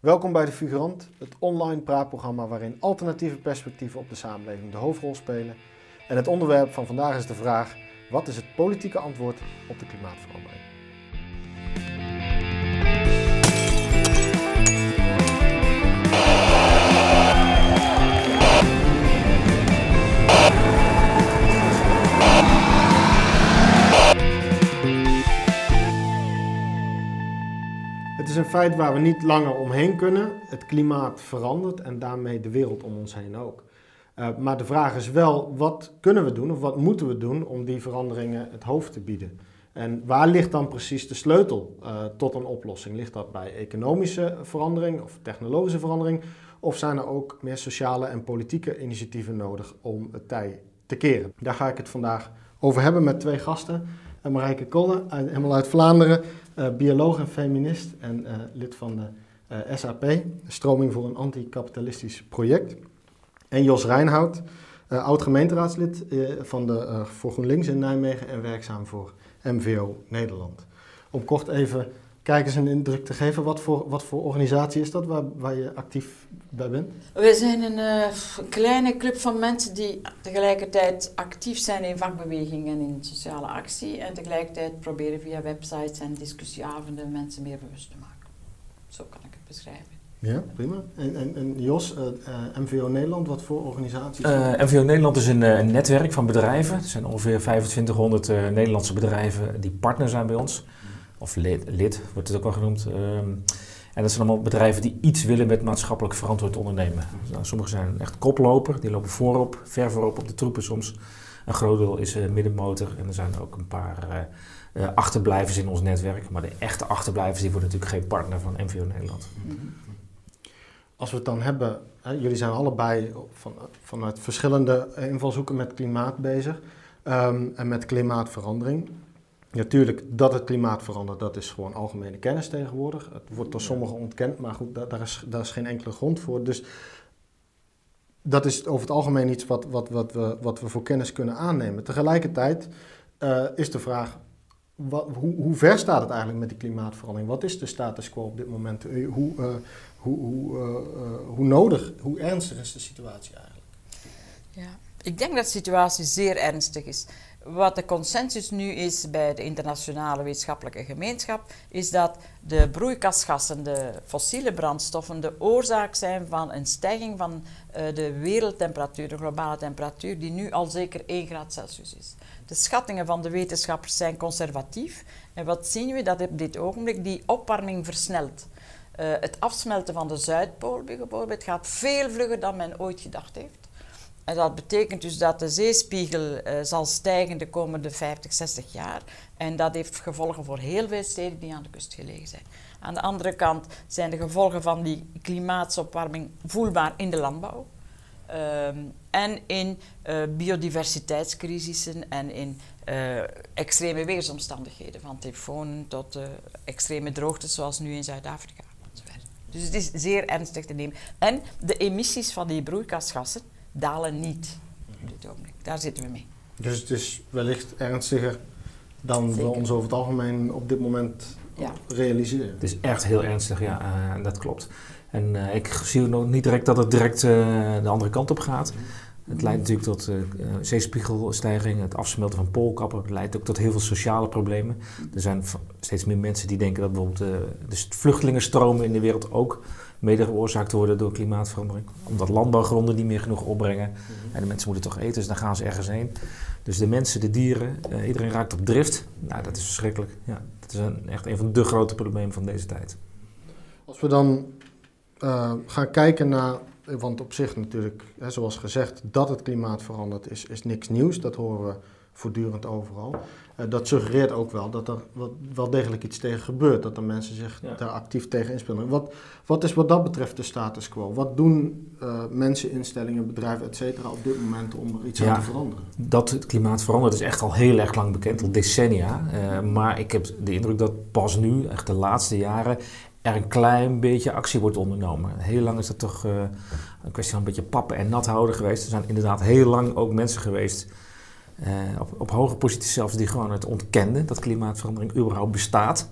Welkom bij De Figurant, het online praatprogramma waarin alternatieve perspectieven op de samenleving de hoofdrol spelen. En het onderwerp van vandaag is de vraag: wat is het politieke antwoord op de klimaatverandering? Het is een feit waar we niet langer omheen kunnen. Het klimaat verandert en daarmee de wereld om ons heen ook. Uh, maar de vraag is wel, wat kunnen we doen of wat moeten we doen om die veranderingen het hoofd te bieden? En waar ligt dan precies de sleutel uh, tot een oplossing? Ligt dat bij economische verandering of technologische verandering? Of zijn er ook meer sociale en politieke initiatieven nodig om het tij te keren? Daar ga ik het vandaag over hebben met twee gasten. Uh, Marijke Kolle, helemaal uit Vlaanderen, bioloog en feminist en uh, lid van de uh, SAP, Stroming voor een Anticapitalistisch Project. En Jos Reinhout, oud gemeenteraadslid van de, voor GroenLinks in Nijmegen en werkzaam voor MVO Nederland. Om kort even kijkers een indruk te geven, wat voor, wat voor organisatie is dat waar, waar je actief bij bent? We zijn een kleine club van mensen die tegelijkertijd actief zijn in vakbeweging en in sociale actie en tegelijkertijd proberen via websites en discussieavonden mensen meer bewust te maken. Zo kan ik het beschrijven. Ja, prima. En, en, en Jos, uh, uh, MVO Nederland, wat voor organisatie? Uh, MVO Nederland is een, een, netwerk van bedrijven. Er zijn ongeveer 2500 Nederlandse bedrijven die partner zijn bij ons. Of lid, wordt het ook wel genoemd. Um, en dat zijn allemaal bedrijven die iets willen met maatschappelijk verantwoord ondernemen. Nou, sommige zijn echt koploper, die lopen voorop, ver voorop op de troepen soms. Een groot deel is middenmotor en er zijn ook een paar achterblijvers in ons netwerk. Maar de echte achterblijvers die worden natuurlijk geen partner van MVO Nederland. -hmm als we het dan hebben, hè, jullie zijn allebei van, vanuit verschillende invalshoeken met klimaat bezig um, en met klimaatverandering. Natuurlijk, dat het klimaat verandert, dat is gewoon algemene kennis tegenwoordig. Het wordt door sommigen ontkend, maar goed, daar, daar, is, daar is geen enkele grond voor. Dus dat is over het algemeen iets wat, wat, wat, we, wat we voor kennis kunnen aannemen. Tegelijkertijd uh, is de vraag, wat, hoe, hoe, ver staat het eigenlijk met die klimaatverandering? Wat is de status quo op dit moment? Hoe, uh, hoe, hoe, uh, uh, hoe nodig, hoe ernstig is de situatie eigenlijk? Ja, ik denk dat de situatie zeer ernstig is. Wat de consensus nu is bij de internationale wetenschappelijke gemeenschap, is dat de broeikasgassen, de fossiele brandstoffen, de oorzaak zijn van een stijging van uh, de wereldtemperatuur, de globale temperatuur, die nu al zeker 1 graad Celsius is. De schattingen van de wetenschappers zijn conservatief. En wat zien we? Dat op dit ogenblik die opwarming versnelt. Uh, het afsmelten van de Zuidpool bijvoorbeeld gaat veel vlugger dan men ooit gedacht heeft. En dat betekent dus dat de zeespiegel uh, zal stijgen de komende 50, 60 jaar. En dat heeft gevolgen voor heel veel steden die aan de kust gelegen zijn. Aan de andere kant zijn de gevolgen van die klimaatopwarming voelbaar in de landbouw. Um, en in uh, biodiversiteitscrisissen en in uh, extreme weersomstandigheden. Van tyfonen tot extreme droogtes zoals nu in Zuid-Afrika. Dus het is zeer ernstig te nemen. En de emissies van die broeikasgassen dalen niet op dit ogenblik. Daar zitten we mee. Dus het is wellicht ernstiger dan Zeker. we ons over het algemeen op dit moment ja. realiseren. Het is echt heel ernstig, ja, uh, dat klopt. En uh, ik zie nog niet direct dat het direct uh, de andere kant op gaat. Het leidt natuurlijk tot uh, zeespiegelstijging, het afsmelten van poolkappen. Het leidt ook tot heel veel sociale problemen. Er zijn steeds meer mensen die denken dat bijvoorbeeld uh, de vluchtelingenstromen in de wereld ook mede veroorzaakt worden door klimaatverandering. Omdat landbouwgronden niet meer genoeg opbrengen. Mm-hmm. En de mensen moeten toch eten, dus dan gaan ze ergens heen. Dus de mensen, de dieren, uh, iedereen raakt op drift. Nou, dat is verschrikkelijk. Ja, dat is een, echt een van de grote problemen van deze tijd. Als we dan gaan kijken naar want op zich natuurlijk, hè, zoals gezegd, dat het klimaat verandert is, is niks nieuws. Dat horen we voortdurend overal. Uh, dat suggereert ook wel dat er wat, wel degelijk iets tegen gebeurt. Dat er mensen zich ja. daar actief tegen inspelen. Wat, wat is wat dat betreft de status quo? Wat doen uh, mensen, instellingen, bedrijven, et cetera op dit moment om er iets ja, aan te veranderen? Dat het klimaat verandert is echt al heel erg lang bekend, al decennia. Uh, maar ik heb de indruk dat pas nu, echt de laatste jaren, er een klein beetje actie wordt ondernomen. Heel lang is dat toch uh, een kwestie van een beetje pappen en nat houden geweest. Er zijn inderdaad heel lang ook mensen geweest, uh, op, op hoge posities zelfs, die gewoon het ontkenden dat klimaatverandering überhaupt bestaat.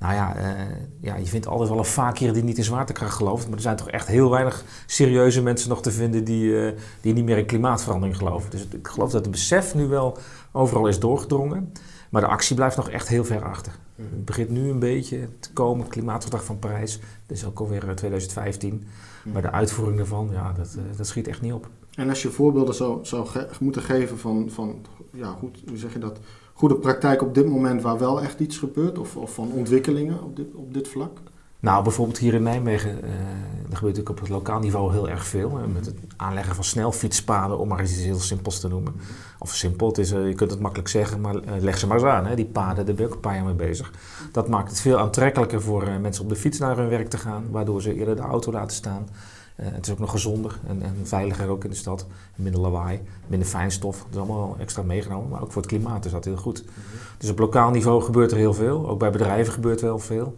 Nou ja, uh, ja, je vindt altijd wel een vakier die niet in zwaartekracht gelooft. Maar er zijn toch echt heel weinig serieuze mensen nog te vinden die, uh, die niet meer in klimaatverandering geloven. Dus ik geloof dat het besef nu wel overal is doorgedrongen. Maar de actie blijft nog echt heel ver achter. Mhm. Het begint nu een beetje te komen, het klimaatverdrag van Parijs. Dat is ook alweer 2015. Mhm. Maar de uitvoering daarvan, ja, dat, dat schiet echt niet op. En als je voorbeelden zou, zou moeten geven van, van ja, goed, hoe zeg je dat, goede praktijk op dit moment waar wel echt iets gebeurt? Of, of van ontwikkelingen op dit, op dit vlak? Nou, bijvoorbeeld hier in Nijmegen, uh, er gebeurt natuurlijk op het lokaal niveau heel erg veel. Met het aanleggen van snelfietspaden, om maar iets heel simpels te noemen. Of simpel, het is, uh, je kunt het makkelijk zeggen, maar uh, leg ze maar eens aan. Hè, die paden, daar ben ik een paar jaar mee bezig. Dat maakt het veel aantrekkelijker voor mensen op de fiets naar hun werk te gaan, waardoor ze eerder de auto laten staan. Het is ook nog gezonder en, en, veiliger ook in de stad. Minder lawaai, minder fijnstof. Dat is allemaal extra meegenomen. Maar ook voor het klimaat is dat heel goed. Dus op lokaal niveau gebeurt er heel veel. Ook bij bedrijven gebeurt wel veel.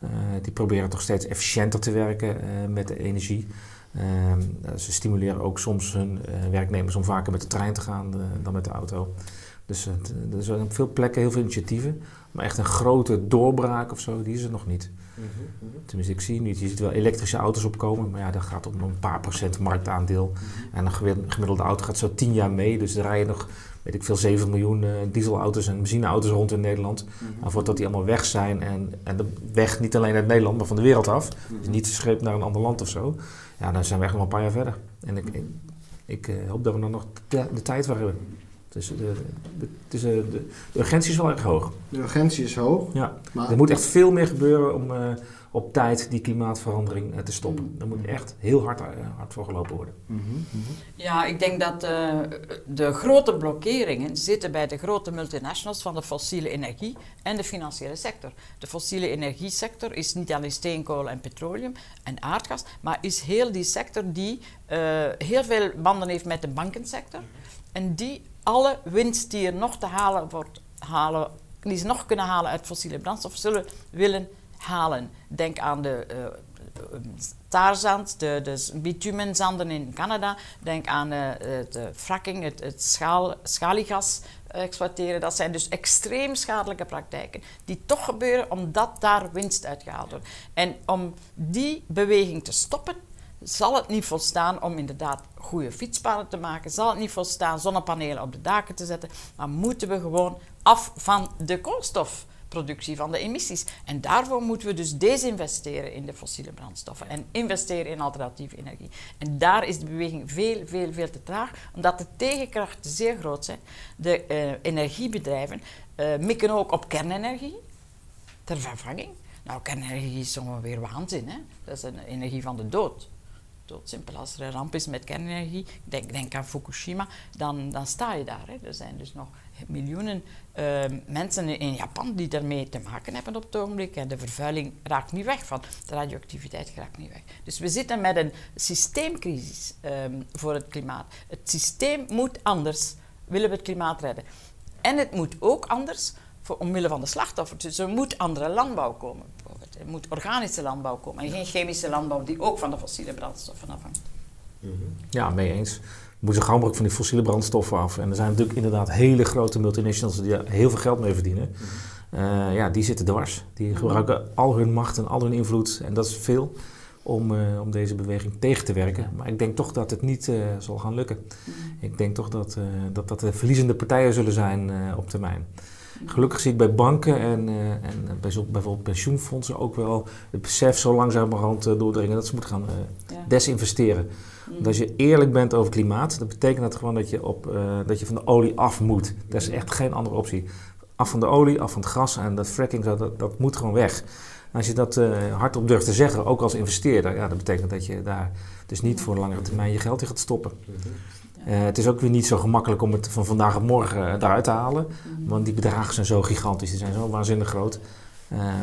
Uh, die proberen toch steeds efficiënter te werken uh, met de energie. Uh, ze stimuleren ook soms hun werknemers om vaker met de trein te gaan dan met de auto. Dus er zijn op veel plekken heel veel initiatieven. Maar echt een grote doorbraak of zo, die is er nog niet. Mm -hmm. Tenminste, ik zie niet. Je ziet wel elektrische auto's opkomen, maar ja, dat gaat om een paar procent marktaandeel. Mm -hmm. En een gemiddelde auto gaat zo tien jaar mee, dus er rijden nog weet ik veel, 7 miljoen uh, dieselauto's en benzineauto's rond in Nederland. Mm -hmm. Maar voordat die allemaal weg zijn en, en de weg niet alleen uit Nederland, maar van de wereld af, mm -hmm. niet scheep naar een ander land of zo, ja, dan zijn we echt nog een paar jaar verder. En ik, ik, ik uh, hoop dat we dan nog de, de tijd voor hebben. Dus de, de, de, de, de urgentie is wel erg hoog. De urgentie is hoog. Ja, maar er moet echt veel meer gebeuren om uh, op tijd die klimaatverandering uh, te stoppen. Mm. Daar moet echt heel hard, uh, hard voor gelopen worden. Mm -hmm. Ja, ik denk dat de grote blokkeringen zitten bij de grote multinationals van de fossiele energie en de financiële sector. De fossiele energiesector is niet alleen steenkool en petroleum en aardgas, maar is heel die sector die heel veel banden heeft met de bankensector. En die alle winst die er nog te halen wordt, halen, die ze nog kunnen halen uit fossiele brandstoffen, zullen willen halen. Denk aan de uh, de, de bitumenzanden in Canada. Denk aan uh, de fracking, het, het schaal, schaliegas exploiteren. Dat zijn dus extreem schadelijke praktijken die toch gebeuren omdat daar winst uitgehaald wordt. En om die beweging te stoppen, zal het niet volstaan om inderdaad goede fietspaden te maken, zal het niet volstaan zonnepanelen op de daken te zetten, maar moeten we gewoon af van de koolstofproductie, van de emissies. En daarvoor moeten we dus desinvesteren in de fossiele brandstoffen en investeren in alternatieve energie. En daar is de beweging veel, veel, veel te traag, omdat de tegenkrachten zeer groot zijn. De uh, energiebedrijven uh, mikken ook op kernenergie ter vervanging. Nou, kernenergie is ongeveer waanzin, hè? Dat is een energie van de dood doodsimpel. Als er een ramp is met kernenergie, denk, denk aan Fukushima, dan, dan sta je daar. Hè. Er zijn dus nog miljoenen uh, mensen in Japan die daarmee te maken hebben op het ogenblik. En de vervuiling raakt niet weg van, de radioactiviteit raakt niet weg. Dus we zitten met een systeemcrisis um, voor het klimaat. Het systeem moet anders, willen we het klimaat redden. En het moet ook anders voor, omwille van de slachtoffers. Dus er moet andere landbouw komen. Er moet organische landbouw komen en geen chemische landbouw die ook van de fossiele brandstoffen afhangt. Ja, mee eens. We moeten gauw mogelijk van die fossiele brandstoffen af. En er zijn natuurlijk inderdaad hele grote multinationals die daar heel veel geld mee verdienen. Uh, ja, die zitten dwars. Die gebruiken al hun macht en al hun invloed. En dat is veel om, uh, om deze beweging tegen te werken. Maar ik denk toch dat het niet uh, zal gaan lukken. Ik denk toch dat, dat, dat de verliezende partijen zullen zijn op termijn. Gelukkig zie ik bij banken en, uh, en bij bijvoorbeeld pensioenfondsen ook wel het besef zo langzamerhand uh, doordringen dat ze moeten gaan uh, ja. desinvesteren. Mm. als je eerlijk bent over klimaat, dan betekent dat gewoon dat je, op, dat je van de olie af moet. Dat is echt geen andere optie. Af van de olie, af van het gas en dat fracking, dat, dat moet gewoon weg. En als je dat hardop durft te zeggen, ook als investeerder, ja, dat betekent dat je daar dus niet voor langere termijn je geld in gaat stoppen. Uh, het is ook weer niet zo gemakkelijk om het van vandaag op morgen uh, eruit te halen. Mm. Want die bedragen zijn zo gigantisch, die zijn zo waanzinnig groot. Uh,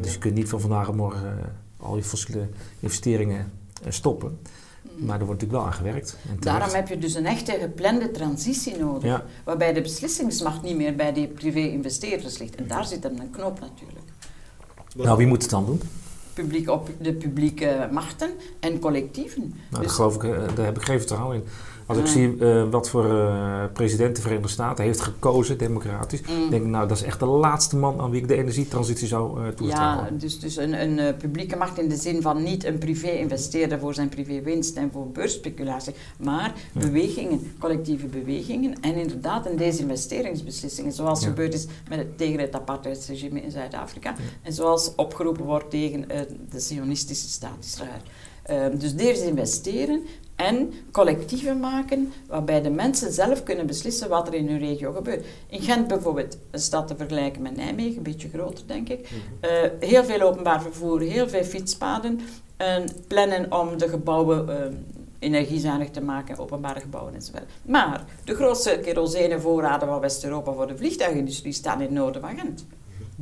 dus je kunt niet van vandaag op morgen al je fossiele investeringen stoppen. Mm. Maar er wordt natuurlijk wel aan gewerkt. Daarom heb je dus een echte geplande transitie nodig. Ja. Waarbij de beslissingsmacht niet meer bij die privé-investeerders ligt. En daar zit dan een knoop natuurlijk. Nou, wie moet het dan doen? Publiek op de publieke machten en collectieven. Nou, Dus- daar, geloof ik, eh, daar heb ik geen vertrouwen in. Als ik Ah. zie eh, wat voor eh, president de Verenigde Staten heeft gekozen, democratisch, Mm. denk ik, nou, dat is echt de laatste man aan wie ik de energietransitie zou eh Ja, dus, dus een, een publieke macht in de zin van niet een privé-investeerder voor zijn privé-winst en voor beursspeculatie, maar Ja. bewegingen, collectieve bewegingen en inderdaad een desinvesteringsbeslissingen, zoals Ja. gebeurd is met het, tegen het apartheidsregime in Zuid-Afrika Ja. en zoals opgeroepen wordt tegen de sionistische staat Israël. Ehm, dus desinvesteren en collectieven maken waarbij de mensen zelf kunnen beslissen wat er in hun regio gebeurt. In Gent bijvoorbeeld, een stad te vergelijken met Nijmegen, een beetje groter denk ik, eh, heel veel openbaar vervoer, heel veel fietspaden. En plannen om de gebouwen eh, energiezuinig te maken, openbare gebouwen enzovoort. Maar de grootste kerosenevoorraden van West-Europa voor de vliegtuigindustrie staan in het noorden van Gent.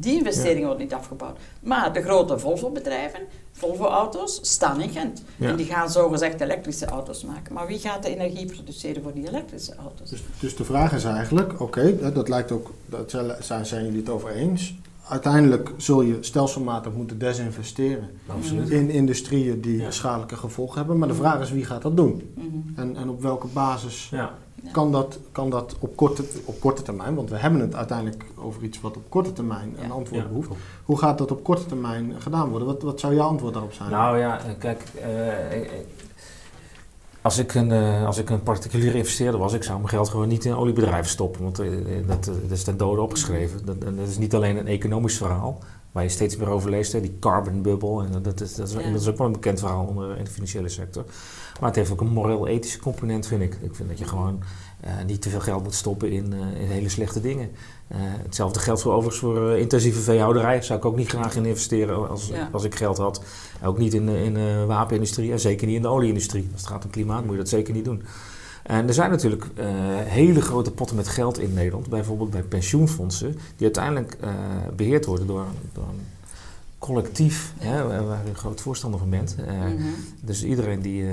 Die investering wordt niet afgebouwd. Maar de grote Volvo-bedrijven, Volvo-auto's, staan in Gent. Ja. En die gaan zogezegd elektrische auto's maken. Maar wie gaat de energie produceren voor die elektrische auto's? Dus, dus de vraag is eigenlijk, oké, dat, dat lijkt ook, dat zijn, zijn jullie het over eens. Uiteindelijk zul je stelselmatig moeten desinvesteren Absoluut. in industrieën die Ja. schadelijke gevolgen hebben. Maar de vraag is wie gaat dat doen? Mhm. En, en op welke basis Ja. Kan dat, kan dat op, korte, op korte termijn, want we hebben het uiteindelijk over iets wat op korte termijn een Ja. antwoord Ja. behoeft. Hoe gaat dat op korte termijn gedaan worden? Wat, wat zou jouw antwoord daarop zijn? Nou ja, eh, kijk, eh, eh, als, ik een, als ik een particuliere investeerder was, ik zou mijn geld gewoon niet in oliebedrijven stoppen. Want dat, dat is ten dode opgeschreven. Dat, is niet alleen een economisch verhaal, waar je steeds meer over leest, hè, die carbon bubble. En dat is, dat, is, Ja. dat is ook wel een bekend verhaal onder, in de financiële sector. Maar het heeft ook een moreel-ethische component, vind ik. Ik vind dat je gewoon eh, niet te veel geld moet stoppen in, eh, in hele slechte dingen. Eh, hetzelfde geldt voor overigens voor intensieve veehouderij. Zou ik ook niet graag in investeren als, Ja. als ik geld had. Ook niet in, de- in de wapenindustrie en zeker niet in de olieindustrie. Als het gaat om klimaat moet je dat zeker niet doen. En er zijn natuurlijk hele grote potten met geld in Nederland. Bijvoorbeeld bij pensioenfondsen. Die uiteindelijk eh, beheerd worden door, door een collectief. Hè, waar je een groot voorstander van bent. Mhm. dus iedereen die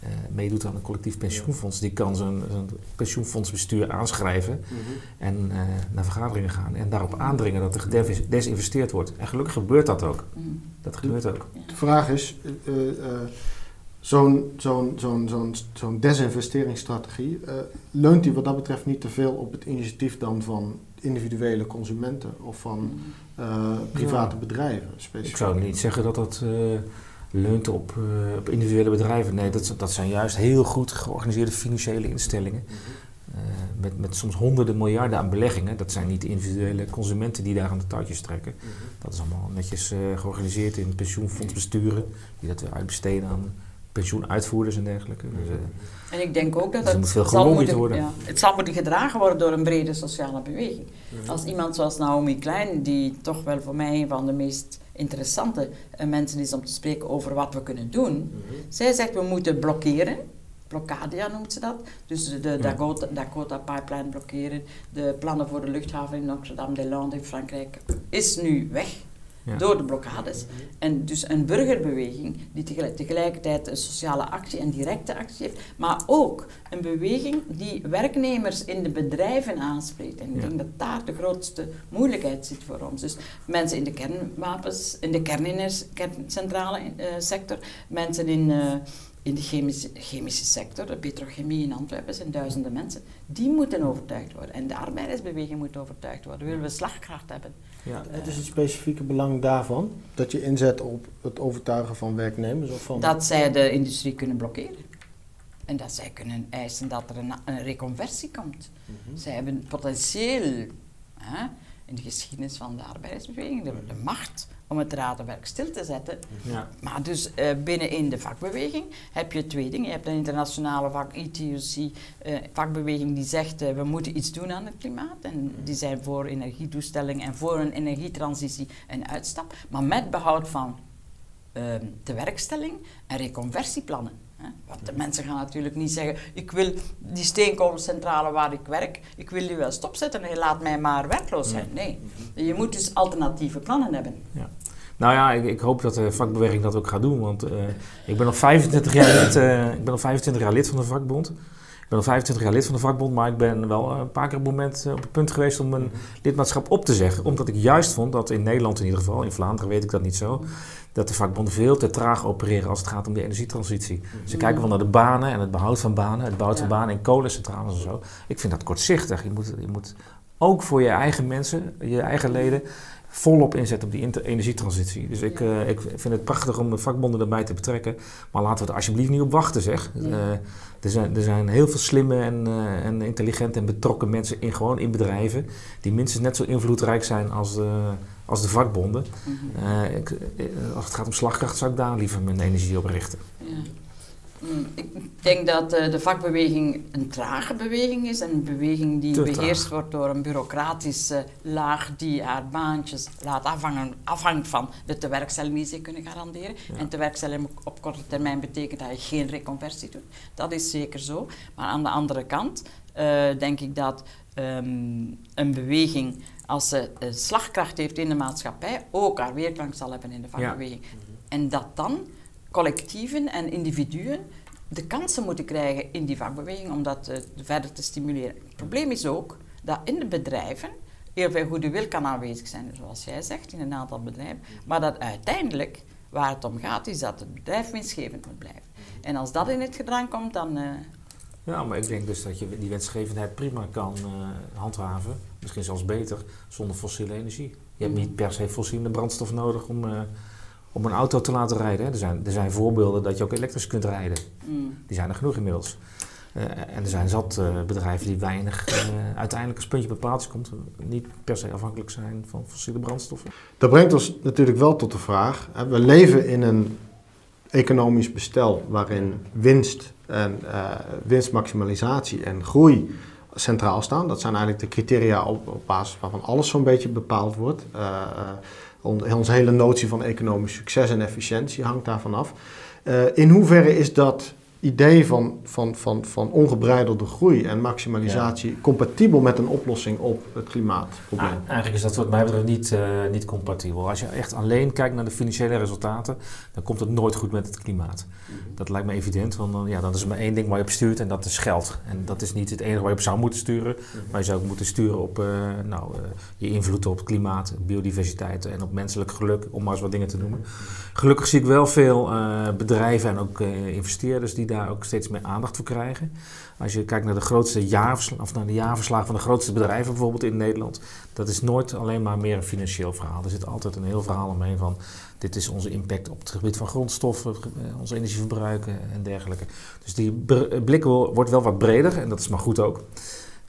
eh, meedoet aan een collectief pensioenfonds, die kan zijn, zijn pensioenfondsbestuur aanschrijven Mhm. en eh, naar vergaderingen gaan en daarop aandringen dat er gedesinvesteerd wordt. En gelukkig gebeurt dat ook. Mhm. Dat gebeurt ook. De vraag is, eh, zo'n zo'n zo'n zo'n zo'n desinvesteringsstrategie, eh, leunt die wat dat betreft niet te veel op het initiatief dan van individuele consumenten of van eh, private bedrijven specifiek? Ik zou niet zeggen dat dat eh, leunt op, eh, op individuele bedrijven. Nee, dat, dat zijn juist heel goed georganiseerde financiële instellingen. eh, met, met soms honderden miljarden aan beleggingen. Dat zijn niet de individuele consumenten die daar aan de touwtjes trekken. Dat is allemaal netjes eh, georganiseerd in pensioenfondsbesturen. Die dat weer uitbesteden aan pensioenuitvoerders en dergelijke. Dus, eh, En ik denk ook dat Dus het, moet veel zal moeten, worden. ja, het zal moeten gedragen worden door een brede sociale beweging. Als iemand zoals Naomi Klein, die toch wel voor mij een van de meest interessante eh, mensen is om te spreken over wat we kunnen doen. Zij zegt we moeten blokkeren. Blokkadia noemt ze dat. Dus de, de Ja. Dakota, Dakota Pipeline blokkeren. De plannen voor de luchthaven in Notre-Dame-des-Landes in Frankrijk is nu weg. Ja. Door de blokkades. En dus een burgerbeweging die tegelijk- tegelijkertijd een sociale actie en directe actie heeft, maar ook een beweging die werknemers in de bedrijven aanspreekt. En ik Ja. denk dat daar de grootste moeilijkheid zit voor ons. Dus mensen in de kernwapens, in de kerncentrale eh, sector, mensen in, eh, in de chemische, chemische sector, de petrochemie in Antwerpen zijn duizenden mensen, die moeten overtuigd worden. En de arbeidersbeweging moet overtuigd worden. Willen we slagkracht hebben? Ja. Het is het specifieke belang daarvan, dat je inzet op het overtuigen van werknemers of van... dat zij de industrie kunnen blokkeren. En dat zij kunnen eisen dat er een, een reconversie komt. Mhm. Zij hebben potentieel hè, in de geschiedenis van de arbeidersbeweging de, de macht om het radenwerk stil te zetten. Ja. Maar dus eh, binnenin de vakbeweging heb je twee dingen. Je hebt een internationale vak, ITUC, eh, vakbeweging die zegt uh, we moeten iets doen aan het klimaat. En die zijn voor energiedoestelling en voor een energietransitie en uitstap. Maar met behoud van uh, de werkstelling en reconversieplannen. Want de mensen gaan natuurlijk niet zeggen, ik wil die steenkolencentrale waar ik werk, ik wil die wel stopzetten en laat mij maar werkloos zijn. Nee, je moet dus alternatieve plannen hebben. Ja. Nou ja, ik, ik, hoop dat de vakbeweging dat ook gaat doen. Want uh, ik ben al 25 jaar lid, uh, ik ben al 25 jaar lid van de vakbond. Ik ben al 25 jaar lid van de vakbond, maar ik ben wel een paar keer op het, moment, op het punt geweest om mijn lidmaatschap op te zeggen. Omdat ik juist vond dat in Nederland in ieder geval, in Vlaanderen weet ik dat niet zo, dat de vakbonden veel te traag opereren als het gaat om de energietransitie. Ze kijken wel naar de banen en het behoud van banen, het behoud van banen in kolencentrales en zo. Ik vind dat kortzichtig. Je moet, je moet ook voor je eigen mensen, je eigen leden, volop inzetten op die energietransitie. Dus ik, uh, ik vind het prachtig om de vakbonden erbij te betrekken. Maar laten we er alsjeblieft niet op wachten, zeg. Uh, er, zijn, er zijn heel veel slimme en, uh, en intelligente en betrokken mensen in, gewoon in bedrijven... die minstens net zo invloedrijk zijn als de, als de vakbonden. Mm -hmm. ik, als het gaat om slagkracht zou ik daar liever mijn energie op richten. Ja. Mm, ik denk dat uh, de vakbeweging een trage beweging is. Een beweging die beheerst wordt door een bureaucratische laag die haar baantjes laat afhangen, afhangt van de tewerkstelling die ze kunnen garanderen. Ja. En tewerkstelling op korte termijn betekent dat je geen reconversie doet. Dat is zeker zo. Maar aan de andere kant uh, denk ik dat um, een beweging, als ze uh, slagkracht heeft in de maatschappij, ook haar weerklank zal hebben in de vakbeweging. Ja. En dat dan collectieven en individuen de kansen moeten krijgen in die vakbeweging om dat uh, verder te stimuleren. Het probleem is ook dat in de bedrijven heel veel goede wil kan aanwezig zijn, zoals jij zegt, in een aantal bedrijven, maar dat uiteindelijk waar het om gaat is dat het bedrijf winstgevend moet blijven. En als dat in het gedrang komt, dan... Uh, ja, maar ik denk dus dat je die winstgevendheid prima kan uh, handhaven, misschien zelfs beter, zonder fossiele energie. Je hebt niet per se fossiele brandstof nodig om om een auto te laten rijden. Er zijn, er zijn voorbeelden dat je ook elektrisch kunt rijden. Mm. Die zijn er genoeg inmiddels. Uh, en er zijn zat uh, bedrijven die weinig uh, uiteindelijk als puntje bepaald komt, niet per se afhankelijk zijn van fossiele brandstoffen. Dat brengt ons natuurlijk wel tot de vraag: hè, we leven in een economisch bestel waarin winst en winstmaximalisatie en groei centraal staan. Dat zijn eigenlijk de criteria op, op basis waarvan alles zo'n beetje bepaald wordt. Onze hele notie van economisch succes en efficiëntie hangt daarvan af. Uh, in hoeverre is dat idee van, van, van, van ongebreidelde groei en maximalisatie ja. compatibel met een oplossing op het klimaatprobleem? Ah, eigenlijk is dat wat mij betreft niet, uh, niet compatibel. Als je echt alleen kijkt naar de financiële resultaten, dan komt het nooit goed met het klimaat. -hmm. Dat lijkt me evident, want dan, ja, dan is er maar één ding waar je op stuurt en dat is geld. En dat is niet het enige waar je op zou moeten sturen, -hmm. maar je zou ook moeten sturen op uh, nou, uh, je invloed op het klimaat, biodiversiteit en op menselijk geluk, om maar eens wat dingen te noemen. Gelukkig zie ik wel veel bedrijven en ook investeerders die daar ook steeds meer aandacht voor krijgen. Als je kijkt naar de grootste jaarverslagen, of naar de jaarverslagen van de grootste bedrijven bijvoorbeeld in Nederland, dat is nooit alleen maar meer een financieel verhaal. Er zit altijd een heel verhaal omheen van dit is onze impact op het gebied van grondstoffen, eh, ons energieverbruik en dergelijke. Dus die blik wordt wel wat breder en dat is maar goed ook.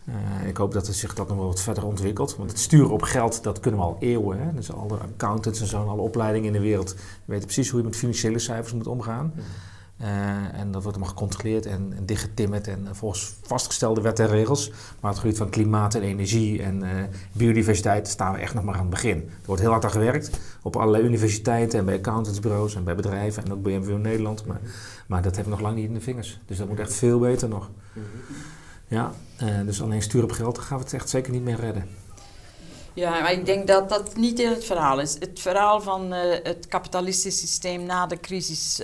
Uh, ik hoop dat het zich dat nog wel wat verder ontwikkelt. Want het sturen op geld, dat kunnen we al eeuwen. Hè? Dus alle accountants en zo, alle opleidingen in de wereld weten precies hoe je met financiële cijfers moet omgaan. Mm. Uh, en dat wordt allemaal gecontroleerd en, en dichtgetimmerd en uh, volgens vastgestelde wetten en regels. Maar het gebied van klimaat en energie en uh, biodiversiteit staan we echt nog maar aan het begin. Er wordt heel hard aan gewerkt op allerlei universiteiten en bij accountantsbureaus en bij bedrijven en ook bij MVO Nederland. Maar, maar dat hebben we nog lang niet in de vingers. Dus dat moet echt veel beter nog. Ja, dus alleen sturen op geld, gaan we het echt zeker niet meer redden. Ja, maar ik denk dat dat niet in het verhaal is. Het verhaal van het kapitalistische systeem na de crisis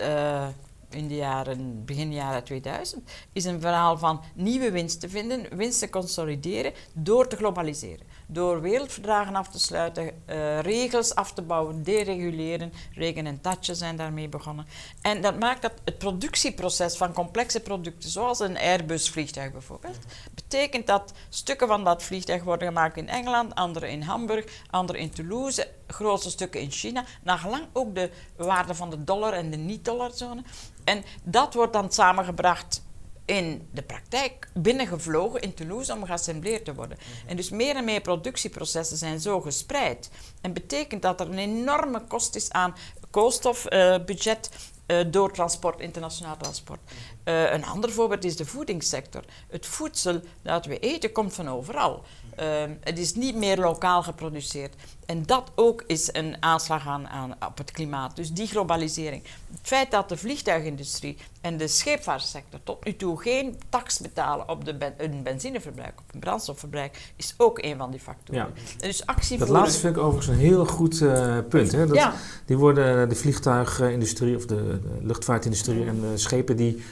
in de jaren, begin jaren 2000, is een verhaal van nieuwe winst te vinden, winst te consolideren door te globaliseren. Door wereldverdragen af te sluiten, uh, regels af te bouwen, dereguleren. Regen en Tatje zijn daarmee begonnen. En dat maakt dat het productieproces van complexe producten, zoals een Airbus-vliegtuig bijvoorbeeld, betekent dat stukken van dat vliegtuig worden gemaakt in Engeland, andere in Hamburg, andere in Toulouse, grootste stukken in China, nagelang ook de waarde van de dollar en de niet-dollarzone. En dat wordt dan samengebracht in de praktijk binnengevlogen in Toulouse om geassembleerd te worden. Mhm. En dus meer en meer productieprocessen zijn zo gespreid. En betekent dat er een enorme kost is aan koolstofbudget uh, uh, door transport, internationaal transport. Uh, een ander voorbeeld is de voedingssector. Het voedsel dat we eten komt van overal. Uh, het is niet meer lokaal geproduceerd. En dat ook is een aanslag aan, aan, op het klimaat. Dus die globalisering. Het feit dat de vliegtuigindustrie en de scheepvaartsector tot nu toe geen tax betalen op de ben, hun benzineverbruik, op hun brandstofverbruik, is ook een van die factoren. Ja. Dus actie dat laatste vind ik overigens een heel goed uh, punt. Hè? Dat, ja. Die worden de vliegtuigindustrie of de, de luchtvaartindustrie en de schepen die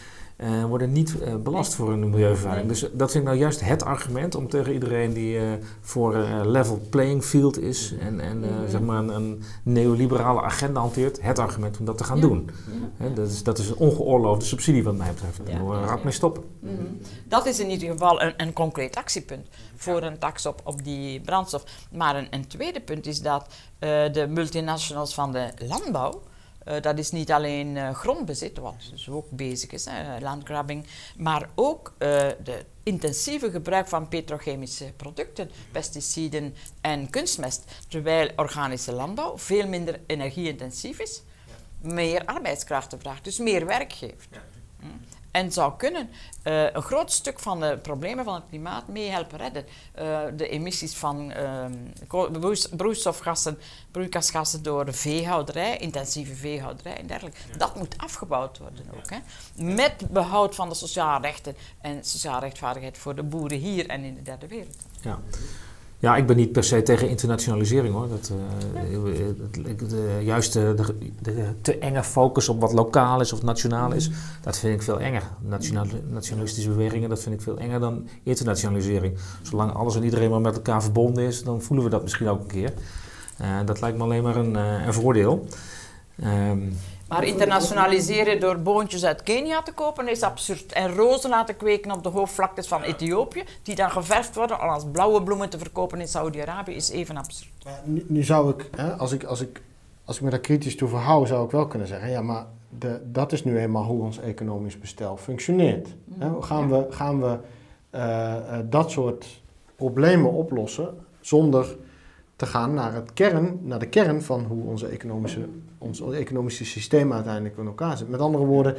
uh, worden niet uh, belast voor een milieuvervuiling. Dus dat vind ik nou juist het argument om tegen iedereen die uh, voor level playing field is en, en mm -hmm. zeg maar een, een, neoliberale agenda hanteert, het argument om dat te gaan ja. doen. Ja. dat, is, dat is een ongeoorloofde subsidie wat mij betreft. Daar moeten we raad mee stoppen. Mm -hmm. Dat is in ieder geval een, een concreet actiepunt voor een tax op, op die brandstof. Maar een, een tweede punt is dat de multinationals van de landbouw uh, dat is niet alleen uh, grondbezit, wat dus ook bezig is, hè, landgrabbing, maar ook uh, de intensieve gebruik van petrochemische producten, pesticiden en kunstmest. Terwijl organische landbouw veel minder energie-intensief is, meer arbeidskrachten vraagt, dus meer werk geeft. Ja. Hm? En zou kunnen uh, een groot stuk van de problemen van het klimaat mee helpen redden. Uh, de emissies van uh, broeistofgassen, broeikasgassen door de veehouderij, intensieve veehouderij en dergelijke. Dat moet afgebouwd worden ook. Hè. Met behoud van de sociale rechten en sociale rechtvaardigheid voor de boeren hier en in de derde wereld. Ja. Ja, ik ben niet per se tegen internationalisering hoor. Dat, uh, de, juist de, de, te enge focus op wat lokaal is of nationaal is, dat vind ik veel enger. Nationaal, nationalistische bewegingen, dat vind ik veel enger dan internationalisering. Zolang alles en iedereen maar met elkaar verbonden is, dan voelen we dat misschien ook een keer. Uh, dat lijkt me alleen maar een, uh, een voordeel. Um, maar internationaliseren door boontjes uit Kenia te kopen is absurd. En rozen laten kweken op de hoofdvlaktes van Ethiopië, die dan geverfd worden om als blauwe bloemen te verkopen in Saudi-Arabië, is even absurd. Nu, nu, zou ik, hè, als ik, als ik, als ik me daar kritisch toe verhoud, zou ik wel kunnen zeggen, ja, maar de, dat is nu eenmaal hoe ons economisch bestel functioneert. Hè? Mm. Gaan we, gaan we uh, uh, dat soort problemen oplossen zonder te gaan naar, het kern, naar de kern van hoe onze economische, ons economische systeem uiteindelijk in elkaar zit. Met andere woorden,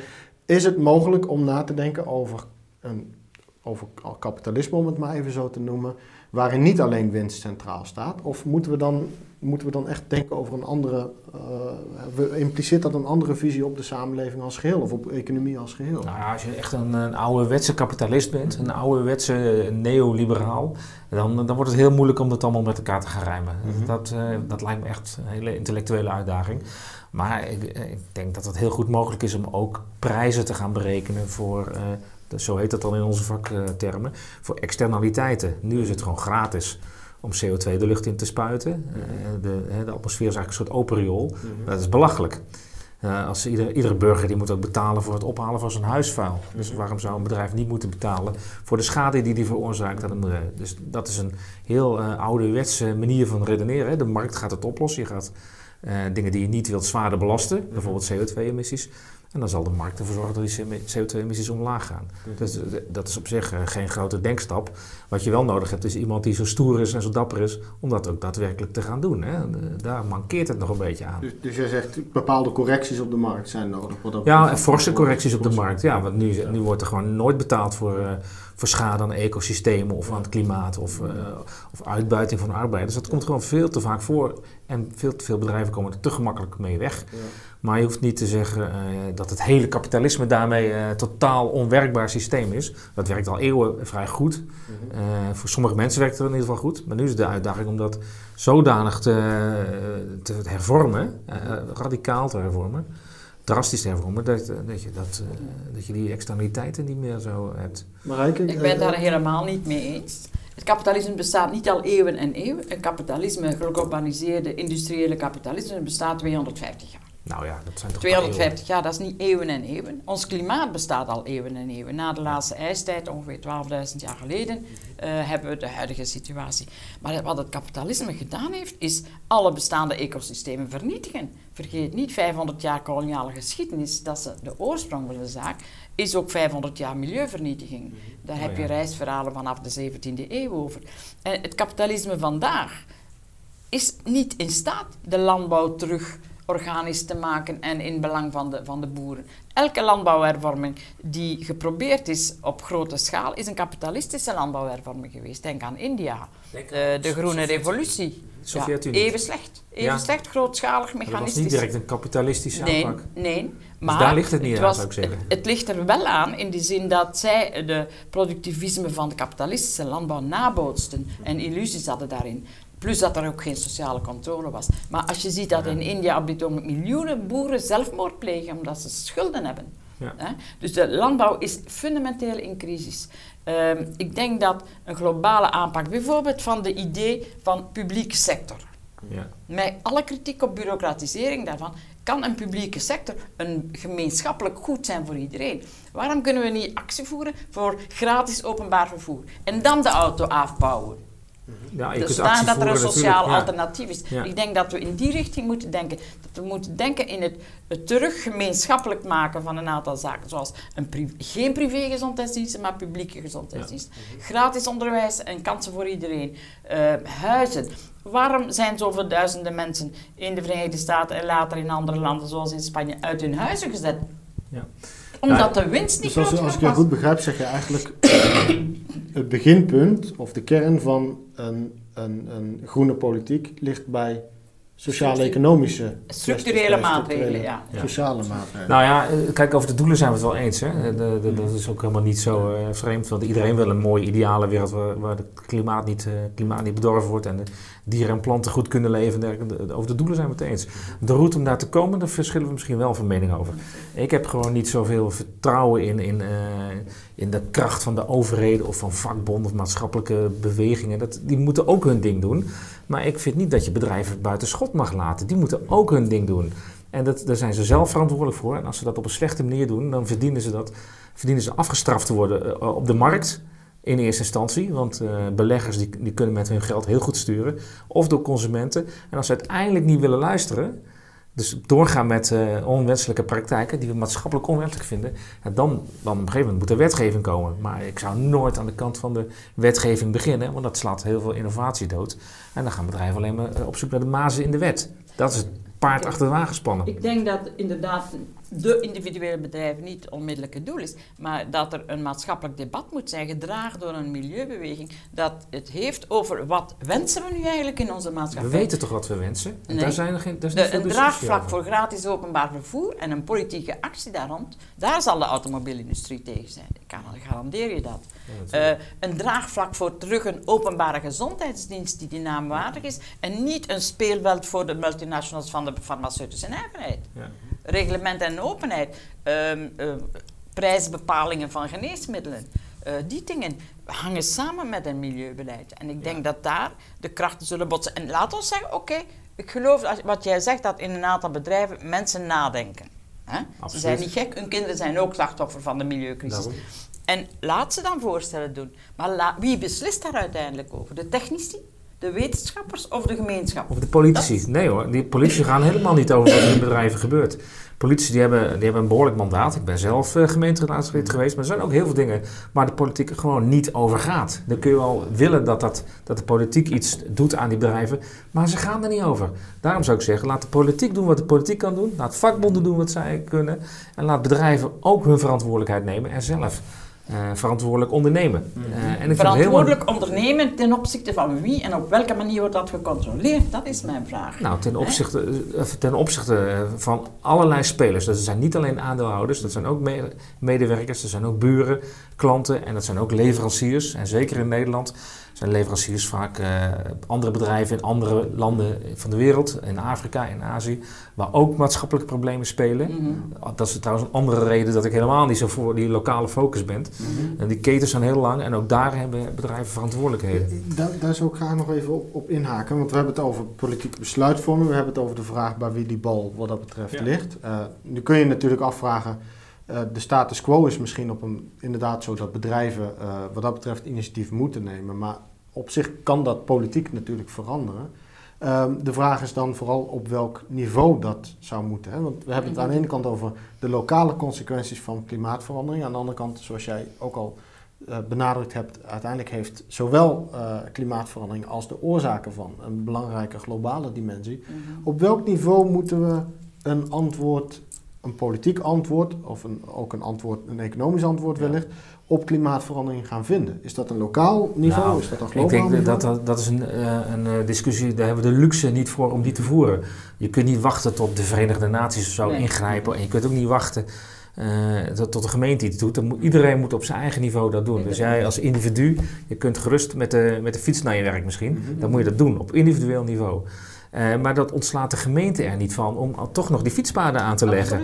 is het mogelijk om na te denken over, een, over kapitalisme, om het maar even zo te noemen, waarin niet alleen winst centraal staat? Of moeten we dan, moeten we dan echt denken over een andere, uh, impliceert dat een andere visie op de samenleving als geheel of op economie als geheel? Nou ja, als je echt een, een ouderwetse kapitalist bent, een ouderwetse neoliberaal, dan, dan wordt het heel moeilijk om dat allemaal met elkaar te gaan rijmen. Mm-hmm. dat, uh, dat lijkt me echt een hele intellectuele uitdaging. Maar ik, ik, denk dat het heel goed mogelijk is om ook prijzen te gaan berekenen voor uh, zo heet dat dan in onze vaktermen, voor externaliteiten. Nu is het gewoon gratis om CO2 de lucht in te spuiten. Uh, de, de, atmosfeer is eigenlijk een soort open riool. Mhm. Dat is belachelijk. Uh, als ieder, iedere burger die moet ook betalen voor het ophalen van zijn huisvuil. Dus mhm. waarom zou een bedrijf niet moeten betalen voor de schade die die veroorzaakt aan het milieu? Dus dat is een heel uh, ouderwetse manier van redeneren. Hè. De markt gaat het oplossen. Je gaat uh, dingen die je niet wilt zwaarder belasten, mhm. bijvoorbeeld CO2-emissies. En dan zal de markt ervoor zorgen dat die CO2-emissies omlaag gaan. Dus dat is op zich geen grote denkstap. Wat je wel nodig hebt is iemand die zo stoer is en zo dapper is om dat ook daadwerkelijk te gaan doen. Hè. Daar mankeert het nog een beetje aan. Dus, dus jij zegt bepaalde correcties op de markt zijn nodig? ja, en forse correcties op de markt. Ja, want nu, nu wordt er gewoon nooit betaald voor, uh, voor schade aan ecosystemen of aan het klimaat of, uh, of uitbuiting van arbeiders. Dat komt gewoon veel te vaak voor en veel te veel bedrijven komen er te gemakkelijk mee weg. Ja. Maar je hoeft niet te zeggen uh, dat het hele kapitalisme daarmee een uh, totaal onwerkbaar systeem is. Dat werkt al eeuwen vrij goed. Mm -hmm. voor sommige mensen werkt het in ieder geval goed. Maar nu is de uitdaging om dat zodanig te, te hervormen, radicaal te hervormen, drastisch te hervormen, dat, dat, je, dat, dat je die externaliteiten niet meer zo hebt. Marijke, ik ben het daar helemaal niet mee eens. Het kapitalisme bestaat niet al eeuwen en eeuwen. Het kapitalisme, geglobaliseerde industriële kapitalisme, bestaat 250 jaar. Nou ja, dat zijn toch 250 jaar, dat is niet eeuwen en eeuwen. Ons klimaat bestaat al eeuwen en eeuwen. Na de laatste ijstijd, ongeveer 12.000 jaar geleden, uh, hebben we de huidige situatie. Maar wat het kapitalisme gedaan heeft, is alle bestaande ecosystemen vernietigen. Vergeet niet, 500 jaar koloniale geschiedenis, dat is de oorsprong van de zaak, is ook 500 jaar milieuvernietiging. Daar heb je oh reisverhalen vanaf de 17e eeuw over. En het kapitalisme vandaag is niet in staat de landbouw terug organisch te maken en in belang van de, van de boeren. Elke landbouwhervorming die geprobeerd is op grote schaal, is een kapitalistische landbouwhervorming geweest. Denk aan India, de, de groene revolutie. Sovjet-Unie. Ja, even slecht. Even ja. slecht, grootschalig, mechanistisch. Dat was niet direct een kapitalistische nee, aanpak. Nee, dus maar daar ligt het niet het aan, zou ik zeggen. Het, het, ligt er wel aan in de zin dat zij de productivisme van de kapitalistische landbouw nabootsten en illusies hadden daarin. Plus dat er ook geen sociale controle was. Maar als je ziet dat in India op dit moment miljoenen boeren zelfmoord plegen omdat ze schulden hebben. Ja. Hè? Dus de landbouw is fundamenteel in crisis. Ehm, ik denk dat een globale aanpak, bijvoorbeeld van de idee van publieke sector, Ja. met alle kritiek op bureaucratisering daarvan, kan een publieke sector een gemeenschappelijk goed zijn voor iedereen. Waarom kunnen we niet actie voeren voor gratis openbaar vervoer en dan de auto afbouwen? Ja, je Dus daar dat er een sociaal ja. alternatief is. Ja. Ik denk dat we in die richting moeten denken. Dat we moeten denken in het, het terug gemeenschappelijk maken van een aantal zaken. Zoals een pri- geen privé-gezondheidsdiensten, maar publieke gezondheidsdiensten. Gratis onderwijs en kansen voor iedereen. Eh, huizen. Waarom zijn zoveel duizenden mensen in de Verenigde Staten en later in andere landen, zoals in Spanje, uit hun huizen gezet? Ja. Omdat de winst niet Dus als, als ik je was. goed begrijp, zeg je eigenlijk het beginpunt of de kern van een, een, een groene politiek ligt bij sociaal-economische Structurele bij maatregelen, ja. Sociale maatregelen. Nou ja, eh, kijk, over de doelen zijn we het wel eens. Hè? De, de- dat is ook helemaal niet zo eh, vreemd. Want iedereen wil een mooie, ideale wereld waar, waar het klimaat niet, eh, klimaat niet bedorven wordt. En de dieren en planten goed kunnen leven. en dergelijke. De- Over de doelen zijn we het eens. De route om daar te komen, daar verschillen we misschien wel van mening over. Ik heb gewoon niet zoveel vertrouwen in, in, eh, in de kracht van de overheden of van vakbonden of maatschappelijke bewegingen. Dat, die moeten ook hun ding doen. Maar ik vind niet dat je bedrijven buiten schot mag laten. Die moeten ook hun ding doen. En dat, daar zijn ze zelf verantwoordelijk voor. En als ze dat op een slechte manier doen, dan verdienen ze, dat, verdienen ze afgestraft te worden eh, op de markt. In eerste instantie, want eh, beleggers die, die kunnen met hun geld heel goed sturen. Of door consumenten. En als ze uiteindelijk niet willen luisteren, dus doorgaan met eh, onwenselijke praktijken die we maatschappelijk onwenselijk vinden, ja, dan, dan op een gegeven moment moet er wetgeving komen. Maar ik zou nooit aan de kant van de wetgeving beginnen, want dat slaat heel veel innovatie dood. En dan gaan bedrijven alleen maar eh, op zoek naar de mazen in de wet. Dat is het paard achter de wagen spannen. Ik denk dat inderdaad de individuele bedrijven niet het onmiddellijke doel is, maar dat er een maatschappelijk debat moet zijn, gedragen door een milieubeweging, dat het heeft over wat wensen we nu eigenlijk in onze We maatschappij. weten toch wat we wensen? En Nee. Daar zijn er geen. Daar is niet De, veel een draagvlak over. voor gratis openbaar vervoer en een politieke actie daar rond, daar zal de automobielindustrie tegen zijn. Ik kan, garandeer je dat. Ja. Eh, een draagvlak voor terug een openbare gezondheidsdienst die die naam waardig is en niet een speelveld voor de multinationals van de farmaceutische nijverheid. Ja. Reglement en openheid, ehm, eh, prijsbepalingen van geneesmiddelen, eh, die dingen hangen samen met een milieubeleid. En ik denk dat daar de krachten zullen botsen. En laat ons zeggen, oké, ik geloof als, wat jij zegt dat in een aantal bedrijven mensen nadenken. Hè? Ze zijn niet gek, hun kinderen zijn ook slachtoffer van de milieucrisis. Daarom. En laat ze dan voorstellen doen. Maar wie beslist daar uiteindelijk over? De technici, de wetenschappers of de gemeenschap? Of de politici. Nee hoor, die politici gaan helemaal niet over wat in bedrijven gebeurt. Politici die hebben, die hebben een behoorlijk mandaat. Ik ben zelf eh, gemeenteraadslid geweest. Maar er zijn ook heel veel dingen waar de politiek gewoon niet over gaat. Dan kun je wel willen dat, dat, dat de politiek iets doet aan die bedrijven. Maar ze gaan er niet over. Daarom zou ik zeggen, laat de politiek doen wat de politiek kan doen. Laat vakbonden doen wat zij kunnen. En laat bedrijven ook hun verantwoordelijkheid nemen en zelf eh, verantwoordelijk ondernemen. Eh, en ik Verantwoordelijk ondernemen ten opzichte van wie en op welke manier wordt dat gecontroleerd? Dat is mijn vraag. Nou, ten opzichte, eh, ten opzichte van allerlei spelers. Dat zijn niet alleen aandeelhouders, dat zijn ook me- medewerkers, dat zijn ook buren, klanten en dat zijn ook leveranciers. En zeker in Nederland zijn leveranciers vaak eh, andere bedrijven in andere landen van de wereld, in Afrika, in Azië, waar ook maatschappelijke problemen spelen. Mhm. Dat is trouwens een andere reden dat ik helemaal niet zo voor die lokale focus ben. Mhm. En die ketens zijn heel lang en ook daar hebben bedrijven verantwoordelijkheden. Daar, daar zou ik graag nog even op, op inhaken, want we hebben het over politieke besluitvorming, we hebben het over de vraag bij wie die bal wat dat betreft Ja. ligt. Eh, nu kun je natuurlijk afvragen, eh, de status quo is misschien op een, inderdaad zo dat bedrijven eh, wat dat betreft initiatief moeten nemen, maar op zich kan dat politiek natuurlijk veranderen. Ehm, de vraag is dan vooral op welk niveau dat zou moeten. Hè? Want we hebben het aan de ene kant over de lokale consequenties van klimaatverandering. Aan de andere kant, zoals jij ook al eh, benadrukt hebt, uiteindelijk heeft zowel eh, klimaatverandering als de oorzaken van een belangrijke globale dimensie. Mhm. Op welk niveau moeten we een antwoord, een politiek antwoord, of een, ook een antwoord, een economisch antwoord Ja. wellicht, op klimaatverandering gaan vinden? Is dat een lokaal niveau? Nou, is dat een Ik globaal denk niveau? dat dat, dat is een, eh, een eh, discussie, daar hebben we de luxe niet voor om die te voeren. Je kunt niet wachten tot de Verenigde Naties of zo Nee. ingrijpen. En je kunt ook niet wachten eh, tot, tot de gemeente iets doet. Dan moet, iedereen moet op zijn eigen niveau dat doen. Dus jij als individu, je kunt gerust met de, met de fiets naar je werk misschien. Mhm. Dan moet je dat doen op individueel niveau. Eh, maar dat ontslaat de gemeente er niet van om toch nog die fietspaden aan te leggen.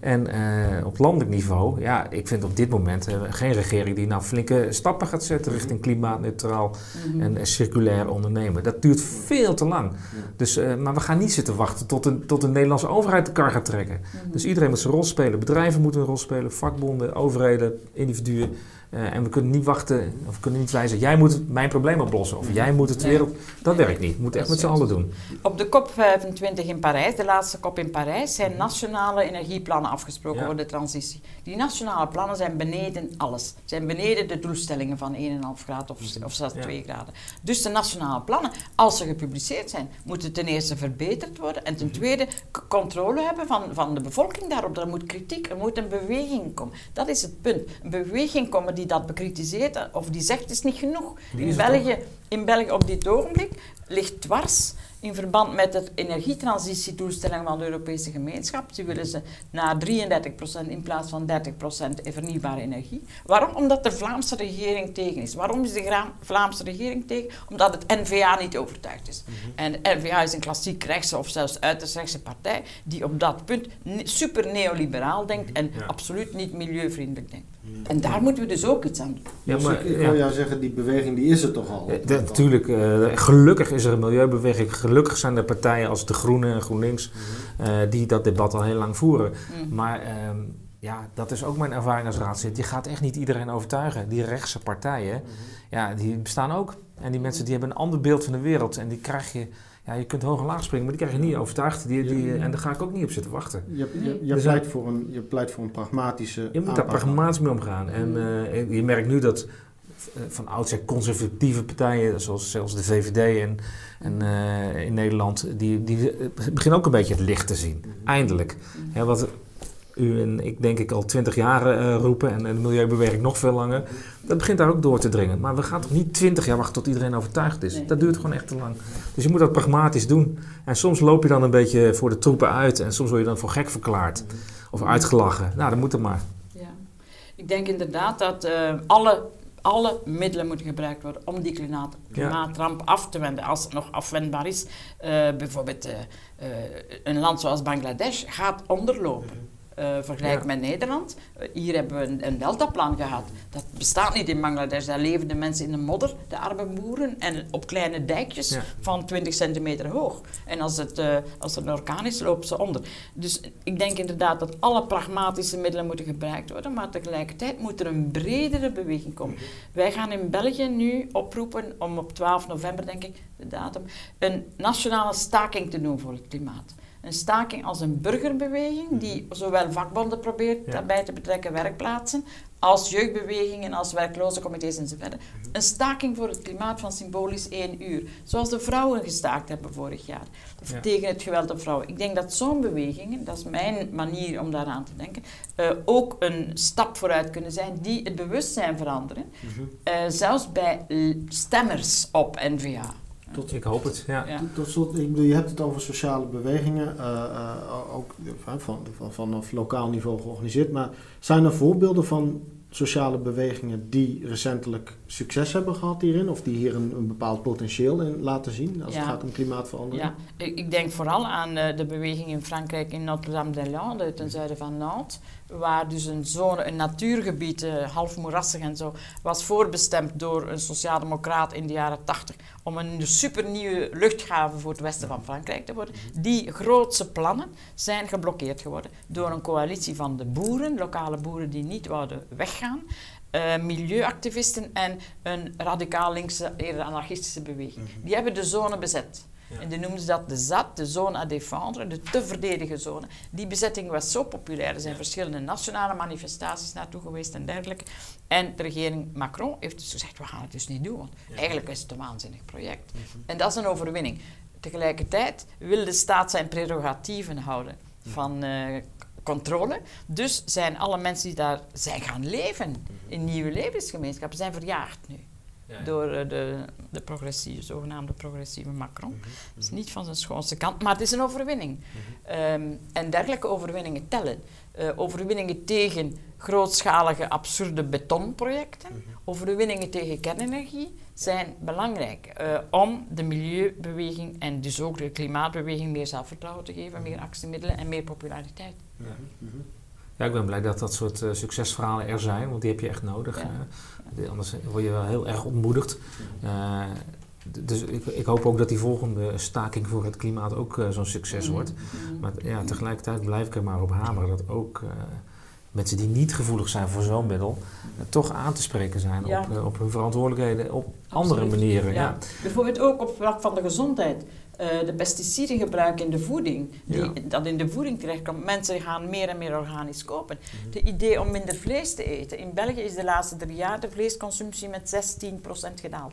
En uh, op landelijk niveau, ja, ik vind op dit moment uh, geen regering die nou flinke stappen gaat zetten richting mhm. klimaatneutraal mhm. en circulair ondernemen. Dat duurt veel te lang. Dus, maar we gaan niet zitten wachten tot een, tot de Nederlandse overheid de kar gaat trekken. Mhm. Dus iedereen moet zijn rol spelen. Bedrijven moeten een rol spelen, vakbonden, overheden, individuen. Uh, en we kunnen niet wachten, of we kunnen niet wijzen, jij moet mijn probleem oplossen. Of jij moet het weer op. Dat werkt niet. We moeten echt met z'n allen doen. Op de COP25 in Parijs, de laatste COP in Parijs, zijn nationale energieplannen afgesproken voor de transitie. Die nationale plannen zijn beneden alles. Zijn beneden de doelstellingen van 1,5 graden of, of zelfs 2 graden. Dus de nationale plannen, als ze gepubliceerd zijn, moeten ten eerste verbeterd worden. En ten mhm. tweede controle hebben van, van de bevolking daarop. Er moet kritiek, er moet een beweging komen. Dat is het punt. Een beweging komen die dat bekritiseert of die zegt het is niet genoeg. In België, in België op dit ogenblik ligt dwars in verband met de energietransitiedoelstelling van de Europese gemeenschap. Ze willen ze naar 33% in plaats van 30% vernieuwbare energie. Waarom? Omdat de Vlaamse regering tegen is. Waarom is de Vlaamse regering tegen? Omdat het NVA niet overtuigd is. Mhm. En de NVA is een klassiek rechtse of zelfs uiterst rechtse partij die op dat punt super neoliberaal denkt en absoluut niet milieuvriendelijk denkt. En daar moeten we dus ook iets aan doen. Ja, dus maar, ik, wil jou zeggen, die beweging die is er toch al? natuurlijk, uh, gelukkig is er een milieubeweging. Gelukkig zijn er partijen als de Groenen en GroenLinks mhm. eh, die dat debat al heel lang voeren. Mhm. Maar ehm, ja, dat is ook mijn ervaring als raadslid. Je gaat echt niet iedereen overtuigen. Die rechtse partijen, mhm. ja, die bestaan ook. En die mensen die hebben een ander beeld van de wereld. En die krijg je ja, je kunt hoog en laag springen, maar die krijg je niet overtuigd. Die, die, en daar ga ik ook niet op zitten wachten. Je, je, je dus pleit, voor een, je pleit voor een pragmatische Je moet daar pragmatisch mee omgaan. En uh, je merkt nu dat uh, van oudsher conservatieve partijen, zoals zelfs de VVD en, en uh, in Nederland, die, die beginnen ook een beetje het licht te zien. Eindelijk. Ja, wat u en ik denk ik al twintig jaar uh, roepen en, en de milieubeweging nog veel langer. Dat begint daar ook door te dringen. Maar we gaan toch niet twintig jaar wachten tot iedereen overtuigd is. Dat duurt gewoon echt te lang. Dus je moet dat pragmatisch doen. En soms loop je dan een beetje voor de troepen uit en soms word je dan voor gek verklaard of uitgelachen. Nou, dan moet het maar. Ja. Ik denk inderdaad dat uh, alle alle middelen moeten gebruikt worden om die klimaat, klimaatramp af te wenden, als het nog afwendbaar is. Uh, bijvoorbeeld uh, uh, een land zoals Bangladesh gaat onderlopen uh, vergelijk met Nederland. Uh, hier hebben we een, een deltaplan gehad. Dat bestaat niet in Bangladesh. Daar leven de mensen in de modder, de arme boeren, en op kleine dijkjes van 20 centimeter hoog. En als, het, uh, als er een orkaan is, lopen ze onder. Dus ik denk inderdaad dat alle pragmatische middelen moeten gebruikt worden, maar tegelijkertijd moet er een bredere beweging komen. Wij gaan in België nu oproepen om op 12 november, denk ik, de datum, een nationale staking te doen voor het klimaat een staking als een burgerbeweging die mhm. zowel vakbonden probeert ja. daarbij te betrekken, werkplaatsen, als jeugdbewegingen, als werklozencomité's enzovoort. Mhm. Een staking voor het klimaat van symbolisch één uur. Zoals de vrouwen gestaakt hebben vorig jaar. Tegen het geweld op vrouwen. Ik denk dat zo'n bewegingen, dat is mijn manier om daaraan te denken, uh, ook een stap vooruit kunnen zijn die het bewustzijn veranderen. Mhm. uh, zelfs bij stemmers op NVA. Tot, ik hoop het, ja. Tot, slot, ik bedoel, je hebt het over sociale bewegingen, uh, uh, ook van, van, van, vanaf lokaal niveau georganiseerd. Maar zijn er voorbeelden van sociale bewegingen die recentelijk succes hebben gehad hierin? Of die hier een, een bepaald potentieel in laten zien als het gaat om klimaatverandering? Ja, ik, ik denk vooral aan uh, de beweging in Frankrijk in Notre-Dame-des-Landes, ten zuiden van Nantes waar dus een zone, een natuurgebied, uh, half moerassig en zo, was voorbestemd door een sociaaldemocraat in de jaren 80 om een supernieuwe luchthaven voor het westen van Frankrijk te worden. Die grootse plannen zijn geblokkeerd geworden door een coalitie van de boeren, lokale boeren die niet wouden weggaan, uh, milieuactivisten en een radicaal linkse, eerder anarchistische beweging. Mhm. Die hebben de zone bezet. En die noemden ze dat de ZAT, de zone à défendre, de te verdedigen zone. Die bezetting was zo populair. Er zijn verschillende nationale manifestaties naartoe geweest en dergelijke. En de regering Macron heeft dus gezegd, we gaan het dus niet doen. Want eigenlijk is het een waanzinnig project. Mhm. En dat is een overwinning. Tegelijkertijd wil de staat zijn prerogatieven houden van uh, controle. Dus zijn alle mensen die daar zijn gaan leven mhm. in nieuwe levensgemeenschappen, zijn verjaagd nu door eh, de, de progressieve, zogenaamde progressieve Macron. Mm is niet van zijn schoonste kant, maar het is een overwinning. Mhm. Ehm, en dergelijke overwinningen tellen. Uh, overwinningen tegen grootschalige, absurde betonprojecten, Mhm. overwinningen tegen kernenergie zijn belangrijk uh, om de milieubeweging en dus ook de klimaatbeweging meer zelfvertrouwen te geven, meer actiemiddelen en meer populariteit. Ja. Ja, ik ben blij dat dat soort uh, succesverhalen er zijn, want die heb je echt nodig. Ja. Uh, anders word je wel heel erg ontmoedigd. Uh, dus ik, ik, hoop ook dat die volgende staking voor het klimaat ook zo'n succes Mhm. wordt. Maar ja, tegelijkertijd blijf ik er maar op hameren dat ook mensen die niet gevoelig zijn voor zo'n middel, toch aan te spreken zijn Ja. op, op hun verantwoordelijkheden op Absoluut. andere manieren. Ja. Ja. Bijvoorbeeld ook op vlak van de gezondheid. Uh, de pesticidengebruik in de voeding, die, Ja. dat in de voeding terechtkomt. Mensen gaan meer en meer organisch kopen. Mhm. De idee om minder vlees te eten. In België is de laatste drie jaar de vleesconsumptie met 16% gedaald.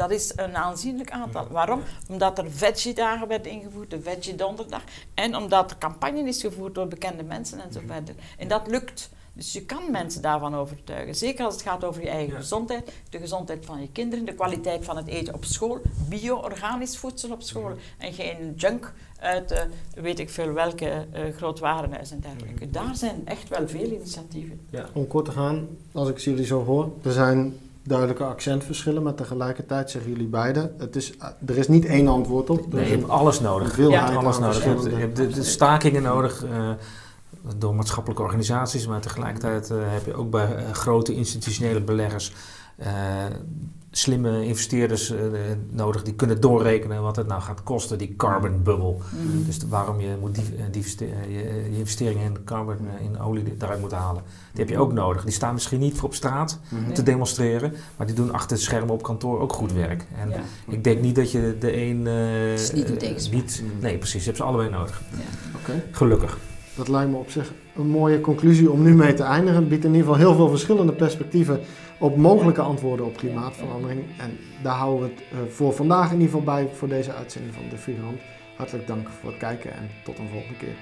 Dat is een aanzienlijk aantal. Waarom? Omdat er veggie-dagen werden ingevoerd, de veggie-donderdag. En omdat er campagne is gevoerd door bekende mensen en zo verder. En dat lukt. Dus je kan mensen daarvan overtuigen. Zeker als het gaat over je eigen Ja. gezondheid, de gezondheid van je kinderen, de kwaliteit van het eten op school, bio-organisch voedsel op school. En geen junk uit uh, weet ik veel welke uh, groot warenhuis en dergelijke. Daar zijn echt wel veel initiatieven. Ja. Om kort te gaan, als ik jullie zo hoor, er zijn duidelijke accentverschillen, maar tegelijkertijd zeggen jullie beiden, het is, er is niet één antwoord op. Er Nee, is je hebt alles nodig. Je hebt alles nodig. Je hebt, je verschillende- hebt de, de stakingen nodig uh, door maatschappelijke organisaties, maar tegelijkertijd uh, heb je ook bij uh, grote institutionele beleggers slimme investeerders nodig die kunnen doorrekenen wat het nou gaat kosten, die carbon bubble. Mhm. Dus de- waarom je moet die, die investe- je, je investeringen in carbon, in olie daaruit moet halen. Die heb je ook nodig. Die staan misschien niet voor op straat Mhm. te demonstreren, maar die doen achter het scherm op kantoor ook goed werk. En Ja. ik denk niet dat je de een eh, is niet eh, Nee, precies. Je hebt ze allebei nodig. Oké. Gelukkig. Dat lijkt me op zich een mooie conclusie om nu mee te eindigen. Het biedt in ieder geval heel veel verschillende perspectieven op mogelijke antwoorden op klimaatverandering. En daar houden we het eh, voor vandaag in ieder geval bij voor deze uitzending van De Vierhand. Hartelijk dank voor het kijken en tot een volgende keer.